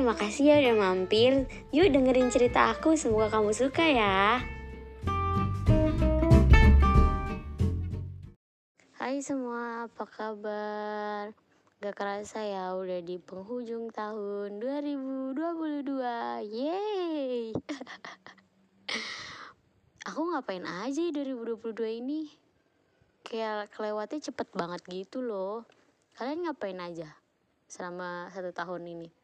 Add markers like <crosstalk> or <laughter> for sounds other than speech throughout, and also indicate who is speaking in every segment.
Speaker 1: Hai, makasih ya udah mampir. Yuk dengerin cerita aku, semoga kamu suka ya. Hai semua, apa kabar? Gak kerasa ya udah di penghujung tahun 2022. Yeay! <laughs> aku ngapain aja di 2022 ini? Kayak kelewatnya cepet banget gitu loh. Kalian ngapain aja selama satu tahun ini?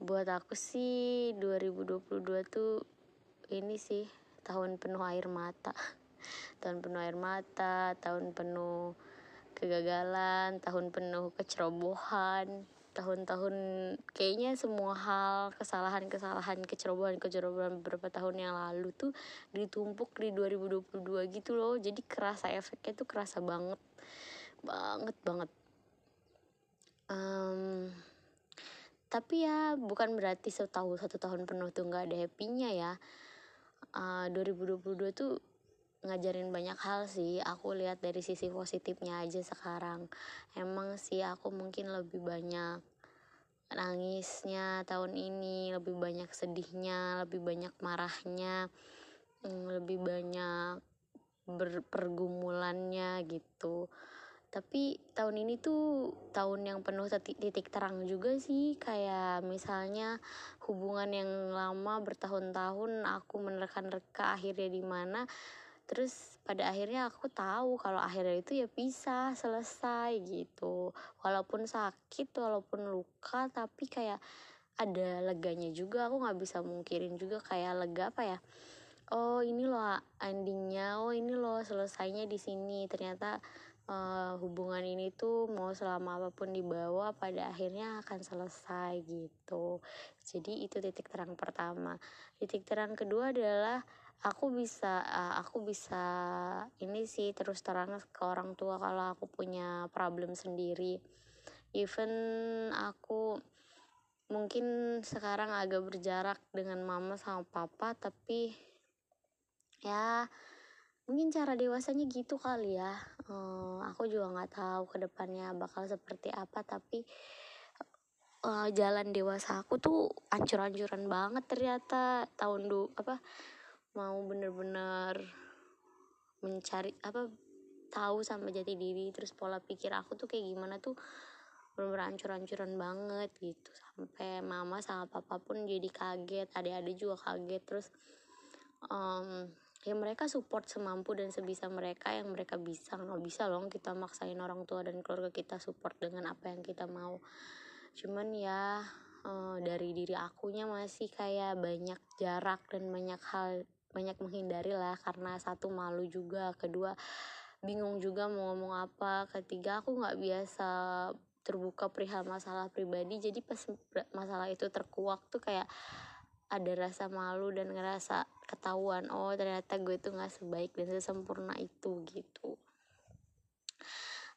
Speaker 1: Buat aku sih 2022 tuh ini sih tahun penuh air mata. <laughs> Tahun penuh air mata tahun penuh kegagalan tahun penuh kecerobohan tahun-tahun kayaknya semua hal kesalahan-kesalahan kecerobohan-kecerobohan beberapa tahun yang lalu tuh ditumpuk di 2022 gitu loh. Jadi kerasa efeknya tuh kerasa banget banget banget. Um, tapi ya bukan berarti setahun satu tahun penuh tuh nggak ada happynya ya. Uh, 2022 tuh ngajarin banyak hal sih. Aku lihat dari sisi positifnya aja sekarang. Emang sih aku mungkin lebih banyak nangisnya tahun ini lebih banyak sedihnya lebih banyak marahnya mm, lebih banyak berpergumulannya gitu tapi tahun ini tuh tahun yang penuh titik terang juga sih. Kayak misalnya hubungan yang lama bertahun-tahun aku menerka-nerka akhirnya di mana. Terus pada akhirnya aku tahu kalau akhirnya itu ya bisa selesai gitu. Walaupun sakit walaupun luka tapi kayak ada leganya juga. Aku nggak bisa mungkirin juga kayak lega apa ya. Oh ini loh endingnya. Oh ini loh selesainya di sini. Ternyata uh, hubungan ini tuh mau selama apa pun dibawa pada akhirnya akan selesai gitu. Jadi itu titik terang pertama. Titik terang kedua adalah aku bisa uh, aku bisa ini sih terus terang ke orang tua kalau aku punya problem sendiri. Even aku mungkin sekarang agak berjarak dengan mama sama papa tapi ya mungkin cara dewasanya gitu kali ya. Uh, aku juga nggak tahu ke depannya bakal seperti apa tapi uh, jalan dewasa aku tuh ancur-ancuran banget ternyata. Tahun du apa mau bener-bener mencari apa tahu sama jati diri terus pola pikir aku tuh kayak gimana tuh bener-bener ancur-ancuran banget gitu. Sampai mama sama papa pun jadi kaget adik-adik juga kaget terus um, ya mereka support semampu dan sebisa mereka yang mereka bisa. Nggak bisa loh kita maksain orang tua dan keluarga kita support dengan apa yang kita mau. Cuman ya uh, dari diri akunya masih kayak banyak jarak dan banyak hal banyak menghindari lah. Karena satu malu juga. Kedua bingung juga mau ngomong apa. Ketiga aku nggak biasa terbuka perihal masalah pribadi. Jadi pas masalah itu terkuak tuh kayak ada rasa malu dan ngerasa ketahuan oh ternyata gue tuh nggak sebaik dan sesempurna itu gitu.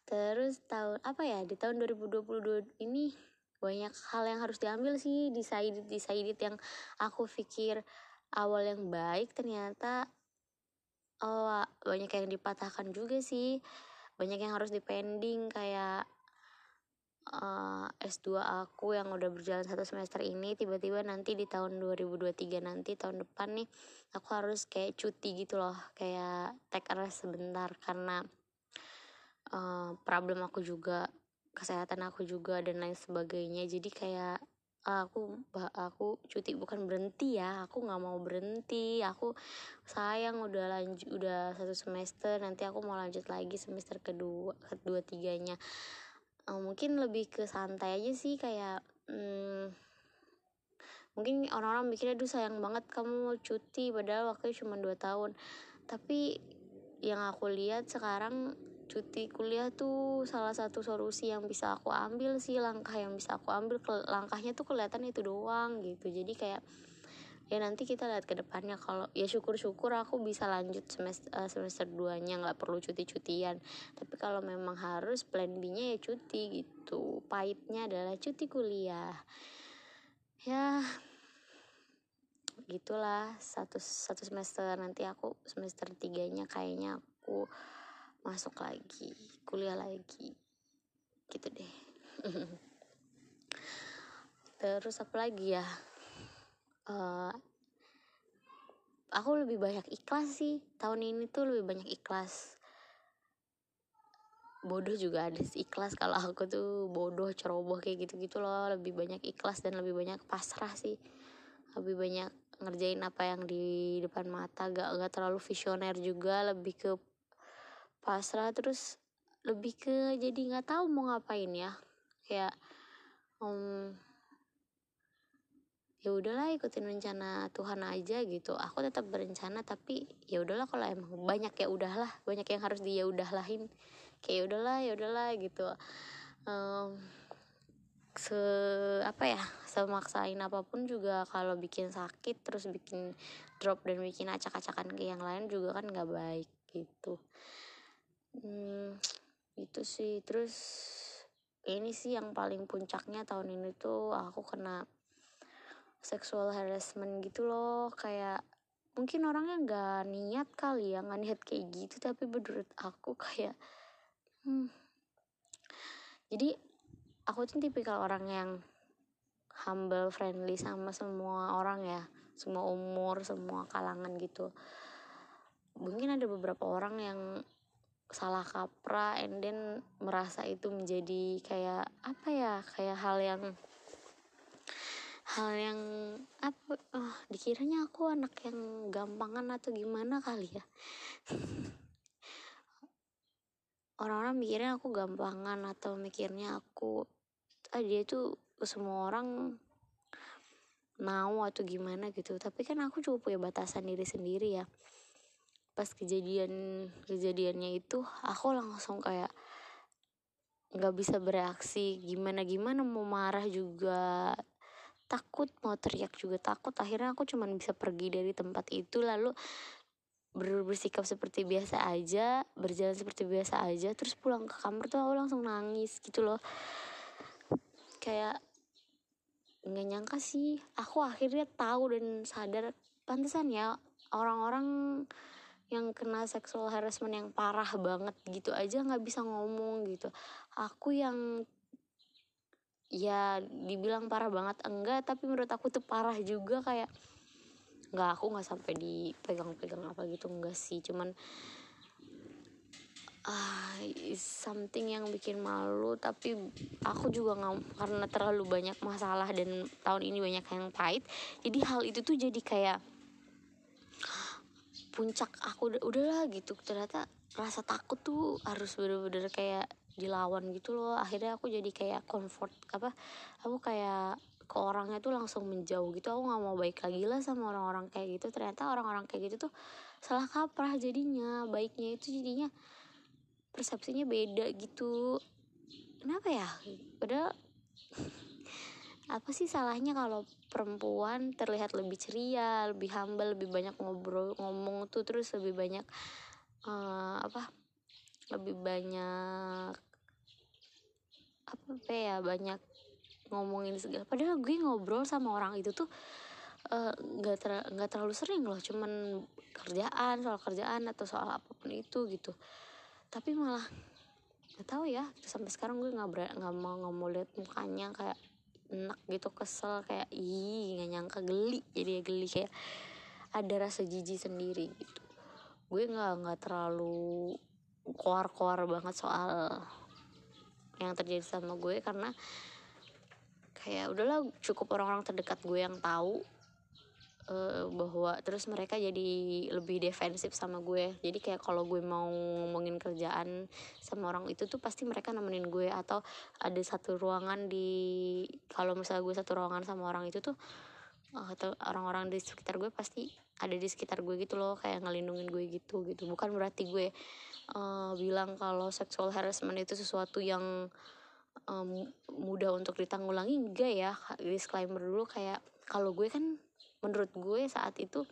Speaker 1: Terus tahun apa ya di tahun 2022 ini banyak hal yang harus diambil sih decided decided yang aku pikir awal yang baik ternyata oh banyak yang dipatahkan juga sih. Banyak yang harus dipending kayak uh, eh, S2 aku yang udah berjalan satu semester ini tiba-tiba nanti di tahun 2023 nanti tahun depan nih aku harus kayak cuti gitu loh kayak take rest sebentar karena uh, problem aku juga kesehatan aku juga dan lain sebagainya. Jadi kayak aku aku cuti bukan berhenti ya aku nggak mau berhenti aku sayang udah lanjut udah satu semester nanti aku mau lanjut lagi semester kedua kedua tiganya uh, mungkin lebih ke santai aja sih kayak hmm, mungkin orang-orang mikirnya aduh sayang banget kamu mau cuti padahal waktunya cuma 2 tahun. Tapi yang aku lihat sekarang cuti kuliah tuh salah satu solusi yang bisa aku ambil sih langkah yang bisa aku ambil. Langkahnya tuh kelihatan itu doang gitu. Jadi kayak ya nanti kita lihat ke depannya. Kalau ya syukur-syukur aku bisa lanjut semester uh, semester 2 nya nggak perlu cuti-cutian. Tapi kalau memang harus plan B nya ya cuti gitu. Pahitnya adalah cuti kuliah. Ya gitulah. Satu satu semester. Nanti aku semester tiganya kayaknya aku masuk lagi kuliah lagi. Gitu deh. <laughs> Terus apa lagi ya uh, aku lebih banyak ikhlas sih. Tahun ini tuh lebih banyak ikhlas. Bodoh juga ada ikhlas. Kalau aku tuh bodoh ceroboh kayak gitu gitu loh. Lebih banyak ikhlas dan lebih banyak pasrah sih. Lebih banyak ngerjain apa yang di depan mata. Gak gak terlalu visioner juga. Lebih ke pasrah. Terus lebih ke jadi nggak tahu mau ngapain ya. Kayak um, ya udahlah ikutin rencana Tuhan aja gitu. Aku tetap berencana tapi ya udahlah kalau emang banyak ya udahlah banyak yang harus dia udahlahin. Kayak ya udahlah ya udahlah gitu. Um, se apa ya semaksain apa pun juga kalau bikin sakit terus bikin drop dan bikin acak-acakan ke yang lain juga kan nggak baik gitu. Hmm, itu sih. Terus ini sih yang paling puncaknya tahun ini tuh aku kena sexual harassment gitu loh. Kayak mungkin orangnya nggak niat kali ya nggak niat kayak gitu. Tapi menurut aku kayak hmm. jadi aku tuh tipikal orang yang humble friendly sama semua orang ya. Semua umur semua kalangan gitu. Mungkin ada beberapa orang yang salah kaprah and then merasa itu menjadi kayak apa ya kayak hal yang hal yang apa oh, dikiranya aku anak yang gampangan atau gimana kali ya? <laughs> Orang-orang mikirnya aku gampangan atau mikirnya aku ah dia tuh semua orang mau atau gimana gitu. Tapi kan aku juga punya batasan diri sendiri ya. Pas kejadian kejadiannya itu aku langsung kayak nggak bisa bereaksi. Gimana gimana mau marah juga takut mau teriak juga takut. Akhirnya aku cuman bisa pergi dari tempat itu lalu ber bersikap seperti biasa aja berjalan seperti biasa aja terus pulang ke kamar tuh aku langsung nangis gitu loh. Kayak nggak nyangka sih aku akhirnya tahu dan sadar. Pantesan ya orang-orang yang kena seksual harassment yang parah banget gitu aja nggak bisa ngomong gitu. Aku yang ya dibilang parah banget enggak tapi menurut aku tuh parah juga kayak nggak aku nggak sampai dipegang-pegang apa gitu enggak sih. Cuman ah uh, something yang bikin malu tapi aku juga nggak karena terlalu banyak masalah dan tahun ini banyak yang pahit jadi hal itu tuh jadi kayak puncak aku udah udahlah gitu. Ternyata rasa takut tuh harus bener-bener kayak dilawan gitu loh. Akhirnya aku jadi kayak comfort apa aku kayak ke orangnya tuh langsung menjauh gitu. Aku nggak mau baik lagi lah sama orang-orang kayak gitu. Ternyata orang-orang kayak gitu tuh salah kaprah jadinya baiknya itu jadinya persepsinya beda gitu. Kenapa ya? Padahal <laughs> apa sih salahnya kalau perempuan terlihat lebih ceria lebih humble lebih banyak ngobrol ngomong tuh terus lebih banyak uh, apa lebih banyak apa ya banyak ngomongin segala. Padahal gue ngobrol sama orang itu tuh eh, nggak uh, ter nggak terlalu sering loh. Cuman kerjaan soal kerjaan atau soal apa pun itu gitu. Tapi malah nggak tahu ya sampai sekarang gue nggak nggak mau nggak mau lihat mukanya kayak enak gitu kesel kayak ih nggak nyangka geli. Jadi ya geli kayak ada rasa jijik sendiri gitu. Gue nggak nggak terlalu koar-koar banget soal yang terjadi sama gue karena kayak udahlah cukup orang-orang terdekat gue yang tahu uh, bahwa terus mereka jadi lebih defensif sama gue. Jadi kayak kalau gue mau ngomongin kerjaan sama orang itu tuh pasti mereka nemenin gue atau ada satu ruangan di kalau misalnya gue satu ruangan sama orang itu tuh uh, atau orang-orang di sekitar gue pasti ada di sekitar gue gitu loh kayak ngelindungin gue gitu gitu. Bukan berarti gue uh, bilang kalau sexual harassment itu sesuatu yang um, mudah untuk ditanggulangi enggak ya. Disclaimer dulu kayak kalau gue kan menurut gue saat itu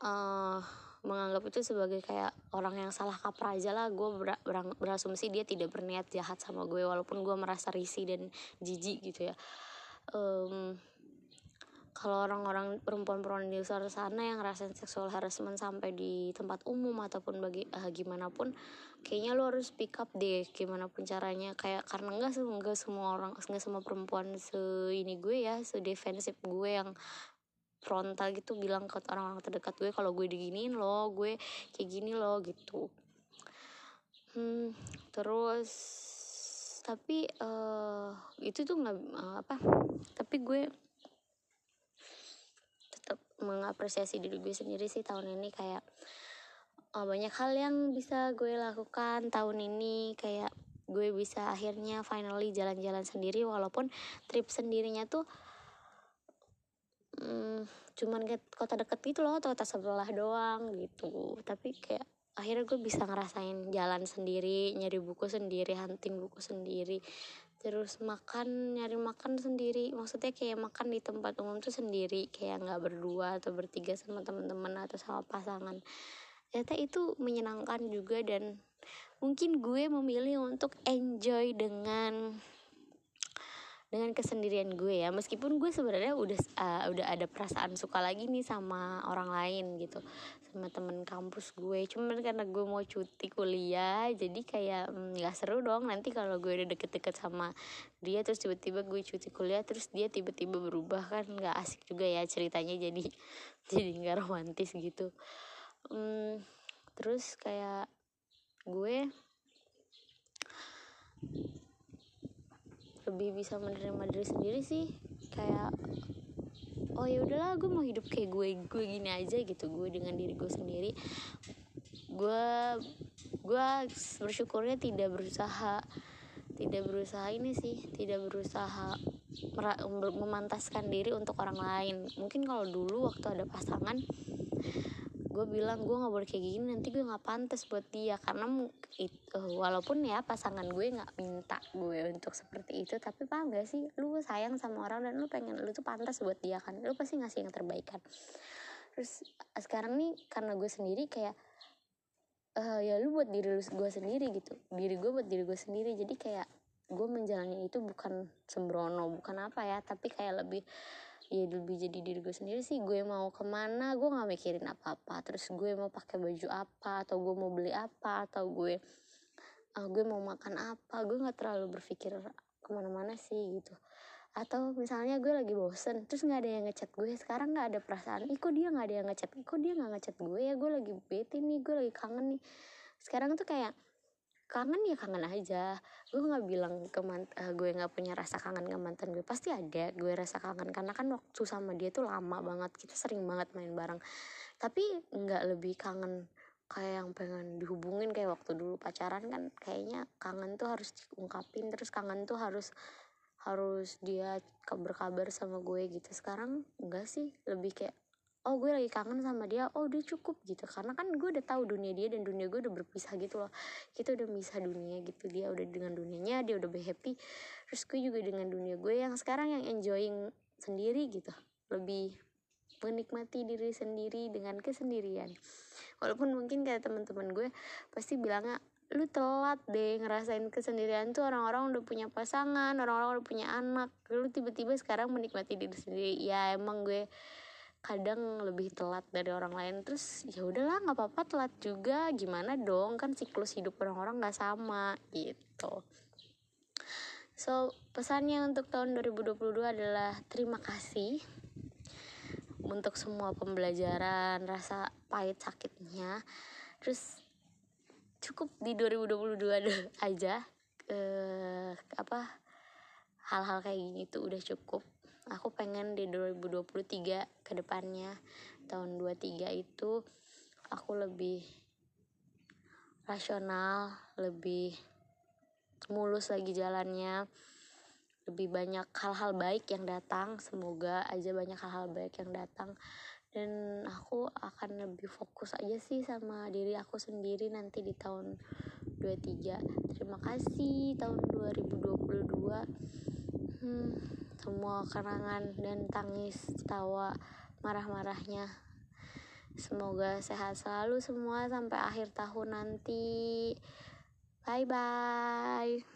Speaker 1: uh, menganggap itu sebagai kayak orang yang salah kaprah aja lah. Gue ber, ber, berasumsi dia tidak berniat jahat sama gue walaupun gue merasa risih dan jijik gitu ya. Um, kalau orang-orang perempuan-perempuan di luar sana yang ngerasain seksual harassment sampai di tempat umum ataupun bagi uh, gimana pun kayaknya lo harus pick up deh gimana pun caranya. Kayak karena enggak enggak semua orang enggak semua perempuan se ini gue ya se defensif gue yang frontal gitu bilang ke orang-orang terdekat gue kalau gue diginiin lo gue kayak gini lo gitu. Hmm, terus tapi uh, itu tuh nggak uh, apa tapi gue mengapresiasi diri gue sendiri sih tahun ini kayak oh, banyak hal yang bisa gue lakukan tahun ini kayak gue bisa akhirnya finally jalan-jalan sendiri walaupun trip sendirinya tuh hmm, cuman ke kota deket gitu loh atau kota sebelah doang gitu. Tapi kayak akhirnya gue bisa ngerasain jalan sendiri nyari buku sendiri hunting buku sendiri terus makan nyari makan sendiri. Maksudnya kayak makan di tempat umum tuh sendiri. Kayak nggak berdua atau bertiga sama teman-teman atau sama pasangan. Ternyata itu menyenangkan juga dan mungkin gue memilih untuk enjoy dengan dengan kesendirian gue ya. Meskipun gue sebenarnya udah uh, udah ada perasaan suka lagi nih sama orang lain gitu sama temen kampus gue. Cuman karena gue mau cuti kuliah jadi kayak mm, nggak mm, seru dong. Nanti kalau gue udah deket-deket sama dia terus tiba-tiba gue cuti kuliah terus dia tiba-tiba berubah kan nggak asik juga ya ceritanya. Jadi <laughs> jadi nggak romantis gitu. Mm, terus kayak gue lebih bisa menerima diri sendiri sih. Kayak oh ya udahlah gue mau hidup kayak gue gue gini aja gitu gue dengan diri gue sendiri. Gue gue bersyukurnya tidak berusaha tidak berusaha ini sih tidak berusaha memantaskan diri untuk orang lain. Mungkin kalau dulu waktu ada pasangan gue bilang gue nggak boleh kayak gini nanti gue nggak pantas buat dia. Karena itu uh, walaupun ya pasangan gue nggak minta gue untuk seperti itu tapi paham gak sih? Lu sayang sama orang dan lu pengen lu tuh pantas buat dia kan? Lu pasti ngasih yang terbaik kan? Terus sekarang nih karena gue sendiri kayak uh, ya lu buat diri lu gue sendiri gitu. Diri gue buat diri gue sendiri. Jadi kayak gue menjalani itu bukan sembrono bukan apa ya tapi kayak lebih ya lebih jadi diri gue sendiri sih. Gue mau ke mana gue nggak mikirin apa apa terus gue mau pakai baju apa atau gue mau beli apa atau gue uh, gue mau makan apa. Gue nggak terlalu berpikir ke mana-mana sih gitu. Atau misalnya gue lagi bosen terus nggak ada yang ngechat gue. Sekarang nggak ada perasaan ih kok dia nggak ada yang ngechat? Kok dia nggak ngechat gue ya? Gue lagi bete nih gue lagi kangen nih. Sekarang tuh kayak kangen ya kangen aja. Gue nggak bilang ke uh, gue nggak punya rasa kangen ke mantan gue pasti ada gue rasa kangen. Karena kan waktu sama dia tuh lama banget kita sering banget main bareng. Tapi nggak lebih kangen kayak yang pengen dihubungin kayak waktu dulu pacaran kan kayaknya kangen tuh harus diungkapin. Terus kangen tuh harus harus dia berkabar sama gue gitu. Sekarang enggak sih lebih kayak oh gue lagi kangen sama dia oh dia cukup gitu. Karena kan gue udah tahu dunia dia dan dunia gue udah berpisah gitu loh. Kita udah misah dunia gitu dia udah dengan dunianya dia udah be happy. Terus gue juga dengan dunia gue yang sekarang yang enjoying sendiri gitu. Lebih menikmati diri sendiri dengan kesendirian. Walaupun mungkin kayak teman-teman gue pasti bilangnya lu telat deh ngerasain kesendirian tuh orang-orang udah punya pasangan orang-orang udah punya anak. Lu tiba-tiba sekarang menikmati diri sendiri. Ya emang gue kadang lebih telat dari orang lain. Terus ya udahlah nggak apa-apa telat juga. Gimana dong? Kan siklus hidup orang-orang nggak sama gitu. So pesannya untuk tahun 2022 adalah terima kasih untuk semua pembelajaran rasa pahit sakitnya. Terus cukup di 2022 <laughs> aja. Eh, apa hal-hal kayak gini tuh udah cukup aku pengen di 2023 ke depannya. Tahun 23 itu aku lebih rasional lebih mulus lagi jalannya. Lebih banyak hal-hal baik yang datang. Semoga aja banyak hal-hal baik yang datang. Dan aku akan lebih fokus aja sih sama diri aku sendiri nanti di tahun 23 terima kasih tahun 2022 hmm semua kenangan dan tangis tawa marah-marahnya. Semoga sehat selalu semua sampai akhir tahun nanti. Bye bye